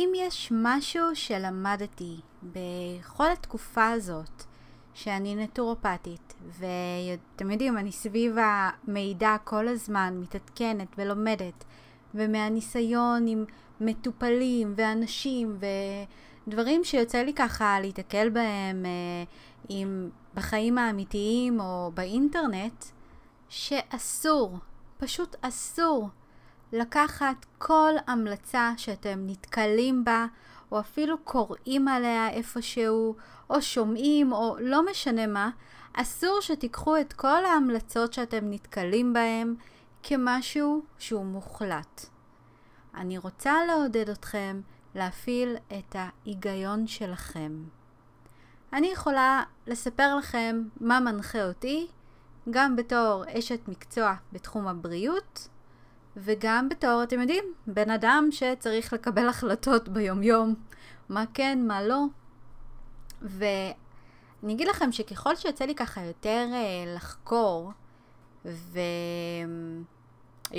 אם יש משהו שלמדתי בכל התקופה הזאת, שאני נטורופטית, ואתם יודעים, אני סביב המידע כל הזמן, מתעדכנת ולומדת, ומהניסיון עם מטופלים ואנשים ודברים שיוצא לי ככה להתקל בהם אה, עם, בחיים האמיתיים או באינטרנט, שאסור, פשוט אסור לקחת כל המלצה שאתם נתקלים בה, או אפילו קוראים עליה איפשהו, או שומעים, או לא משנה מה, אסור שתיקחו את כל ההמלצות שאתם נתקלים בהן כמשהו שהוא מוחלט. אני רוצה לעודד אתכם להפעיל את ההיגיון שלכם. אני יכולה לספר לכם מה מנחה אותי, גם בתור אשת מקצוע בתחום הבריאות, וגם בתור, אתם יודעים, בן אדם שצריך לקבל החלטות ביומיום, מה כן, מה לא. ואני אגיד לכם שככל שיוצא לי ככה יותר אה, לחקור, והיו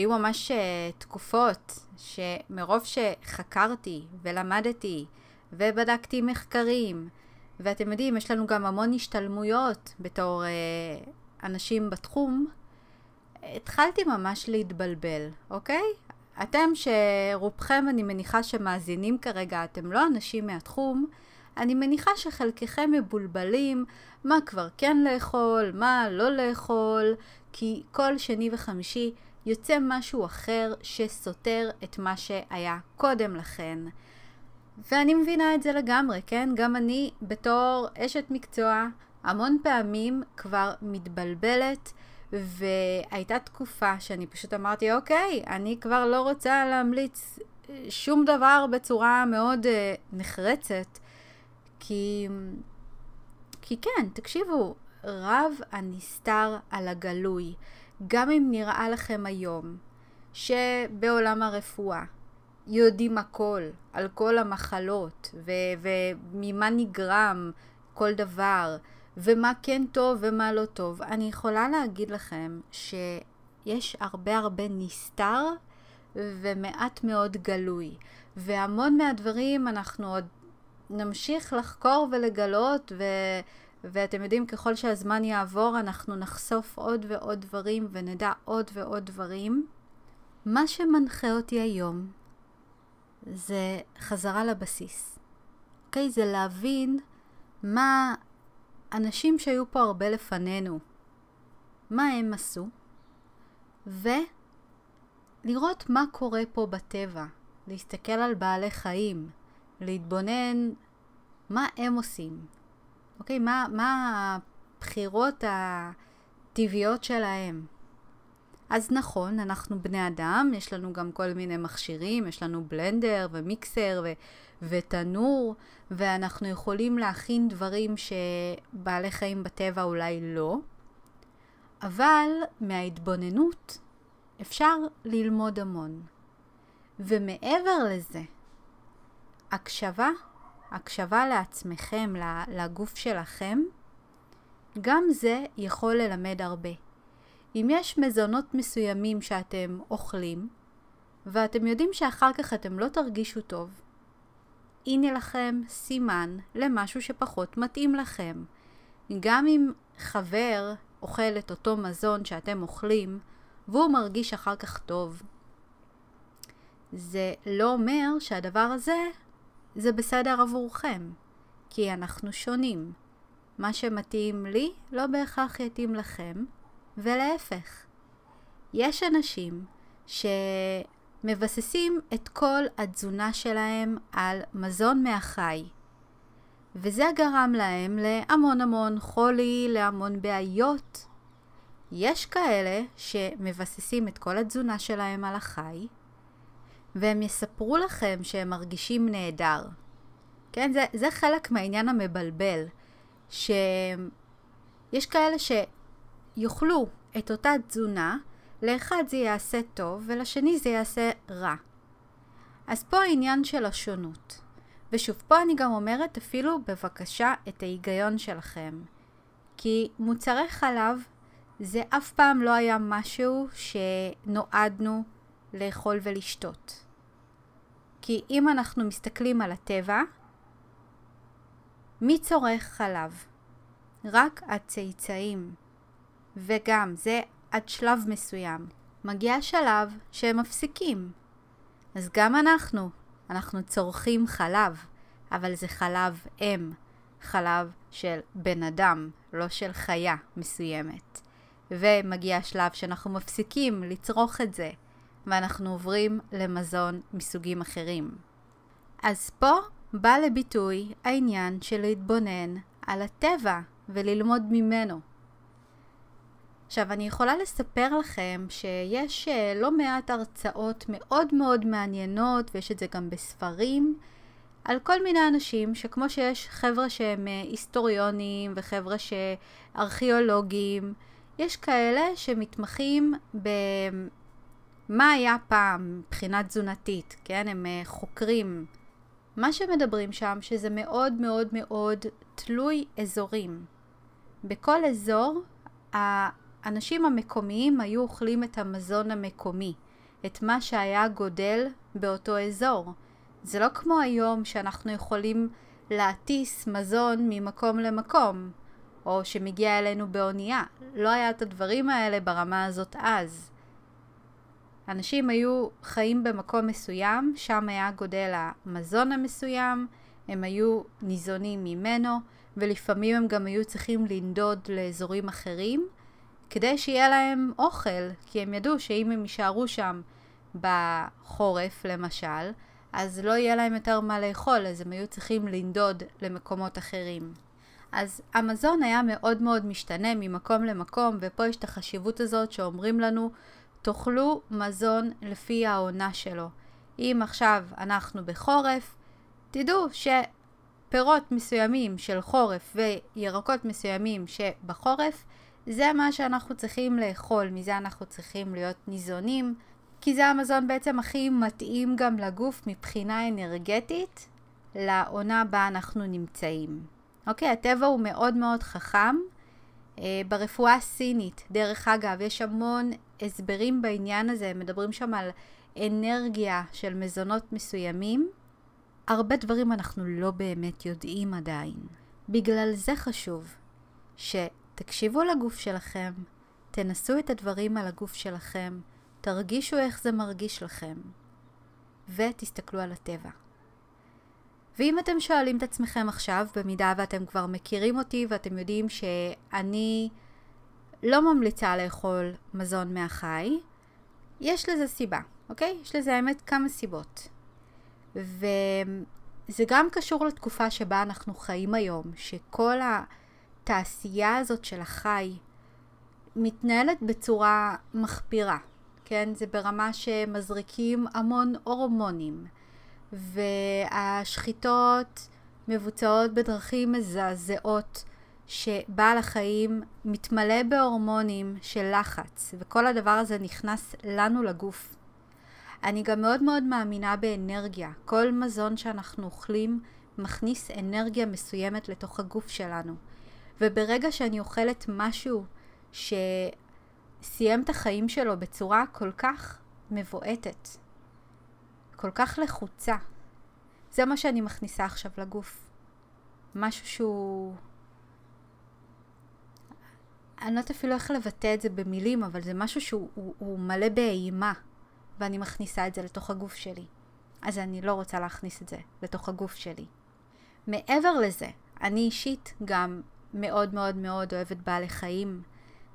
ממש אה, תקופות שמרוב שחקרתי ולמדתי ובדקתי מחקרים, ואתם יודעים, יש לנו גם המון השתלמויות בתור אה, אנשים בתחום, התחלתי ממש להתבלבל, אוקיי? אתם שרובכם, אני מניחה שמאזינים כרגע, אתם לא אנשים מהתחום, אני מניחה שחלקכם מבולבלים מה כבר כן לאכול, מה לא לאכול, כי כל שני וחמישי יוצא משהו אחר שסותר את מה שהיה קודם לכן. ואני מבינה את זה לגמרי, כן? גם אני בתור אשת מקצוע המון פעמים כבר מתבלבלת והייתה תקופה שאני פשוט אמרתי, אוקיי, אני כבר לא רוצה להמליץ שום דבר בצורה מאוד uh, נחרצת, כי, כי כן, תקשיבו, רב הנסתר על הגלוי, גם אם נראה לכם היום שבעולם הרפואה יודעים הכל, על כל המחלות ו- וממה נגרם כל דבר, ומה כן טוב ומה לא טוב. אני יכולה להגיד לכם שיש הרבה הרבה נסתר ומעט מאוד גלוי. והמון מהדברים אנחנו עוד נמשיך לחקור ולגלות, ו... ואתם יודעים, ככל שהזמן יעבור, אנחנו נחשוף עוד ועוד דברים ונדע עוד ועוד דברים. מה שמנחה אותי היום זה חזרה לבסיס. אוקיי? Okay? זה להבין מה אנשים שהיו פה הרבה לפנינו, מה הם עשו, ולראות מה קורה פה בטבע, להסתכל על בעלי חיים, להתבונן מה הם עושים, אוקיי? מה, מה הבחירות הטבעיות שלהם. אז נכון, אנחנו בני אדם, יש לנו גם כל מיני מכשירים, יש לנו בלנדר ומיקסר ו- ותנור, ואנחנו יכולים להכין דברים שבעלי חיים בטבע אולי לא, אבל מההתבוננות אפשר ללמוד המון. ומעבר לזה, הקשבה, הקשבה לעצמכם, לגוף שלכם, גם זה יכול ללמד הרבה. אם יש מזונות מסוימים שאתם אוכלים, ואתם יודעים שאחר כך אתם לא תרגישו טוב, הנה לכם סימן למשהו שפחות מתאים לכם. גם אם חבר אוכל את אותו מזון שאתם אוכלים, והוא מרגיש אחר כך טוב, זה לא אומר שהדבר הזה זה בסדר עבורכם, כי אנחנו שונים. מה שמתאים לי לא בהכרח יתאים לכם, ולהפך. יש אנשים שמבססים את כל התזונה שלהם על מזון מהחי, וזה גרם להם להמון המון חולי, להמון בעיות. יש כאלה שמבססים את כל התזונה שלהם על החי, והם יספרו לכם שהם מרגישים נהדר. כן, זה, זה חלק מהעניין המבלבל, שיש כאלה שיאכלו את אותה תזונה, לאחד זה יעשה טוב ולשני זה יעשה רע. אז פה העניין של השונות. ושוב, פה אני גם אומרת אפילו בבקשה את ההיגיון שלכם. כי מוצרי חלב זה אף פעם לא היה משהו שנועדנו לאכול ולשתות. כי אם אנחנו מסתכלים על הטבע, מי צורך חלב? רק הצאצאים. וגם, זה עד שלב מסוים. מגיע שלב שהם מפסיקים. אז גם אנחנו, אנחנו צורכים חלב, אבל זה חלב אם, חלב של בן אדם, לא של חיה מסוימת. ומגיע השלב שאנחנו מפסיקים לצרוך את זה, ואנחנו עוברים למזון מסוגים אחרים. אז פה בא לביטוי העניין של להתבונן על הטבע וללמוד ממנו. עכשיו, אני יכולה לספר לכם שיש אה, לא מעט הרצאות מאוד מאוד מעניינות, ויש את זה גם בספרים, על כל מיני אנשים שכמו שיש חבר'ה שהם אה, היסטוריונים וחבר'ה שארכיאולוגים, יש כאלה שמתמחים במה היה פעם מבחינה תזונתית, כן? הם אה, חוקרים. מה שמדברים שם שזה מאוד מאוד מאוד תלוי אזורים. בכל אזור האנשים המקומיים היו אוכלים את המזון המקומי, את מה שהיה גודל באותו אזור. זה לא כמו היום שאנחנו יכולים להטיס מזון ממקום למקום, או שמגיע אלינו באונייה. לא היה את הדברים האלה ברמה הזאת אז. אנשים היו חיים במקום מסוים, שם היה גודל המזון המסוים, הם היו ניזונים ממנו, ולפעמים הם גם היו צריכים לנדוד לאזורים אחרים, כדי שיהיה להם אוכל, כי הם ידעו שאם הם יישארו שם בחורף למשל, אז לא יהיה להם יותר מה לאכול, אז הם היו צריכים לנדוד למקומות אחרים. אז המזון היה מאוד מאוד משתנה ממקום למקום, ופה יש את החשיבות הזאת שאומרים לנו, תאכלו מזון לפי העונה שלו. אם עכשיו אנחנו בחורף, תדעו שפירות מסוימים של חורף וירקות מסוימים שבחורף, זה מה שאנחנו צריכים לאכול, מזה אנחנו צריכים להיות ניזונים, כי זה המזון בעצם הכי מתאים גם לגוף מבחינה אנרגטית לעונה בה אנחנו נמצאים. אוקיי, הטבע הוא מאוד מאוד חכם. אה, ברפואה הסינית, דרך אגב, יש המון הסברים בעניין הזה, הם מדברים שם על אנרגיה של מזונות מסוימים. הרבה דברים אנחנו לא באמת יודעים עדיין. בגלל זה חשוב שתקשיבו לגוף שלכם, תנסו את הדברים על הגוף שלכם, תרגישו איך זה מרגיש לכם, ותסתכלו על הטבע. ואם אתם שואלים את עצמכם עכשיו, במידה ואתם כבר מכירים אותי ואתם יודעים שאני לא ממליצה לאכול מזון מהחי, יש לזה סיבה, אוקיי? יש לזה האמת כמה סיבות. וזה גם קשור לתקופה שבה אנחנו חיים היום, שכל התעשייה הזאת של החי מתנהלת בצורה מחפירה, כן? זה ברמה שמזריקים המון הורמונים. והשחיטות מבוצעות בדרכים מזעזעות שבעל החיים מתמלא בהורמונים של לחץ וכל הדבר הזה נכנס לנו לגוף. אני גם מאוד מאוד מאמינה באנרגיה. כל מזון שאנחנו אוכלים מכניס אנרגיה מסוימת לתוך הגוף שלנו. וברגע שאני אוכלת משהו שסיים את החיים שלו בצורה כל כך מבועטת, כל כך לחוצה. זה מה שאני מכניסה עכשיו לגוף. משהו שהוא... אני לא יודעת אפילו איך לבטא את זה במילים, אבל זה משהו שהוא הוא, הוא מלא באימה, ואני מכניסה את זה לתוך הגוף שלי. אז אני לא רוצה להכניס את זה לתוך הגוף שלי. מעבר לזה, אני אישית גם מאוד מאוד מאוד אוהבת בעלי חיים,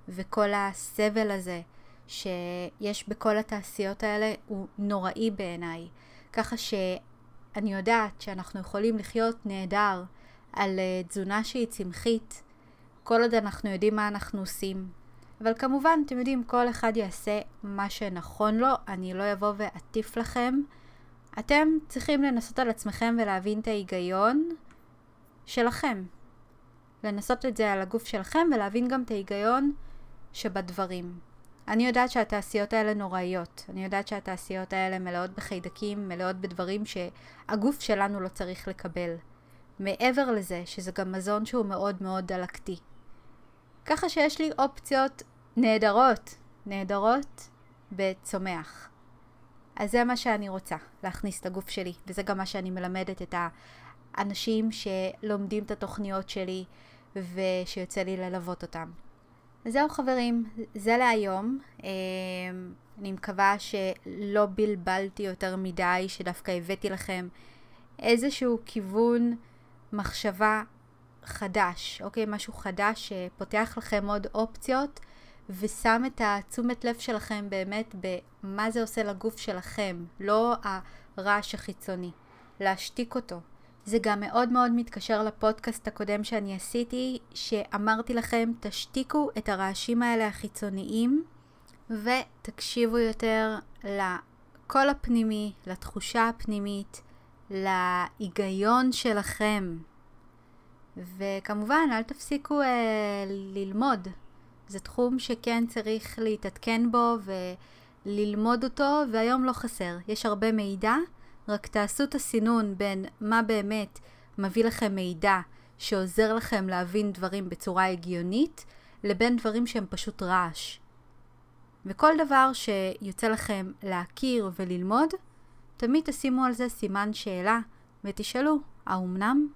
וכל הסבל הזה שיש בכל התעשיות האלה הוא נוראי בעיניי. ככה שאני יודעת שאנחנו יכולים לחיות נהדר על אה, תזונה שהיא צמחית, כל עוד אנחנו יודעים מה אנחנו עושים. אבל כמובן, אתם יודעים, כל אחד יעשה מה שנכון לו, אני לא אבוא ואטיף לכם. אתם צריכים לנסות על עצמכם ולהבין את ההיגיון שלכם. לנסות את זה על הגוף שלכם ולהבין גם את ההיגיון שבדברים. אני יודעת שהתעשיות האלה נוראיות. אני יודעת שהתעשיות האלה מלאות בחיידקים, מלאות בדברים שהגוף שלנו לא צריך לקבל. מעבר לזה, שזה גם מזון שהוא מאוד מאוד דלקתי. ככה שיש לי אופציות נהדרות, נהדרות בצומח. אז זה מה שאני רוצה, להכניס לגוף שלי, וזה גם מה שאני מלמדת את האנשים שלומדים את התוכניות שלי ושיוצא לי ללוות אותם. זהו חברים, זה להיום. אמ, אני מקווה שלא בלבלתי יותר מדי, שדווקא הבאתי לכם איזשהו כיוון מחשבה חדש, אוקיי? משהו חדש שפותח לכם עוד אופציות ושם את התשומת לב שלכם באמת במה זה עושה לגוף שלכם, לא הרעש החיצוני. להשתיק אותו. זה גם מאוד מאוד מתקשר לפודקאסט הקודם שאני עשיתי, שאמרתי לכם, תשתיקו את הרעשים האלה החיצוניים ותקשיבו יותר לקול הפנימי, לתחושה הפנימית, להיגיון שלכם. וכמובן, אל תפסיקו אה, ללמוד. זה תחום שכן צריך להתעדכן בו וללמוד אותו, והיום לא חסר. יש הרבה מידע, רק תעשו את הסינון בין מה באמת מביא לכם מידע שעוזר לכם להבין דברים בצורה הגיונית, לבין דברים שהם פשוט רעש. וכל דבר שיוצא לכם להכיר וללמוד, תמיד תשימו על זה סימן שאלה ותשאלו, האומנם?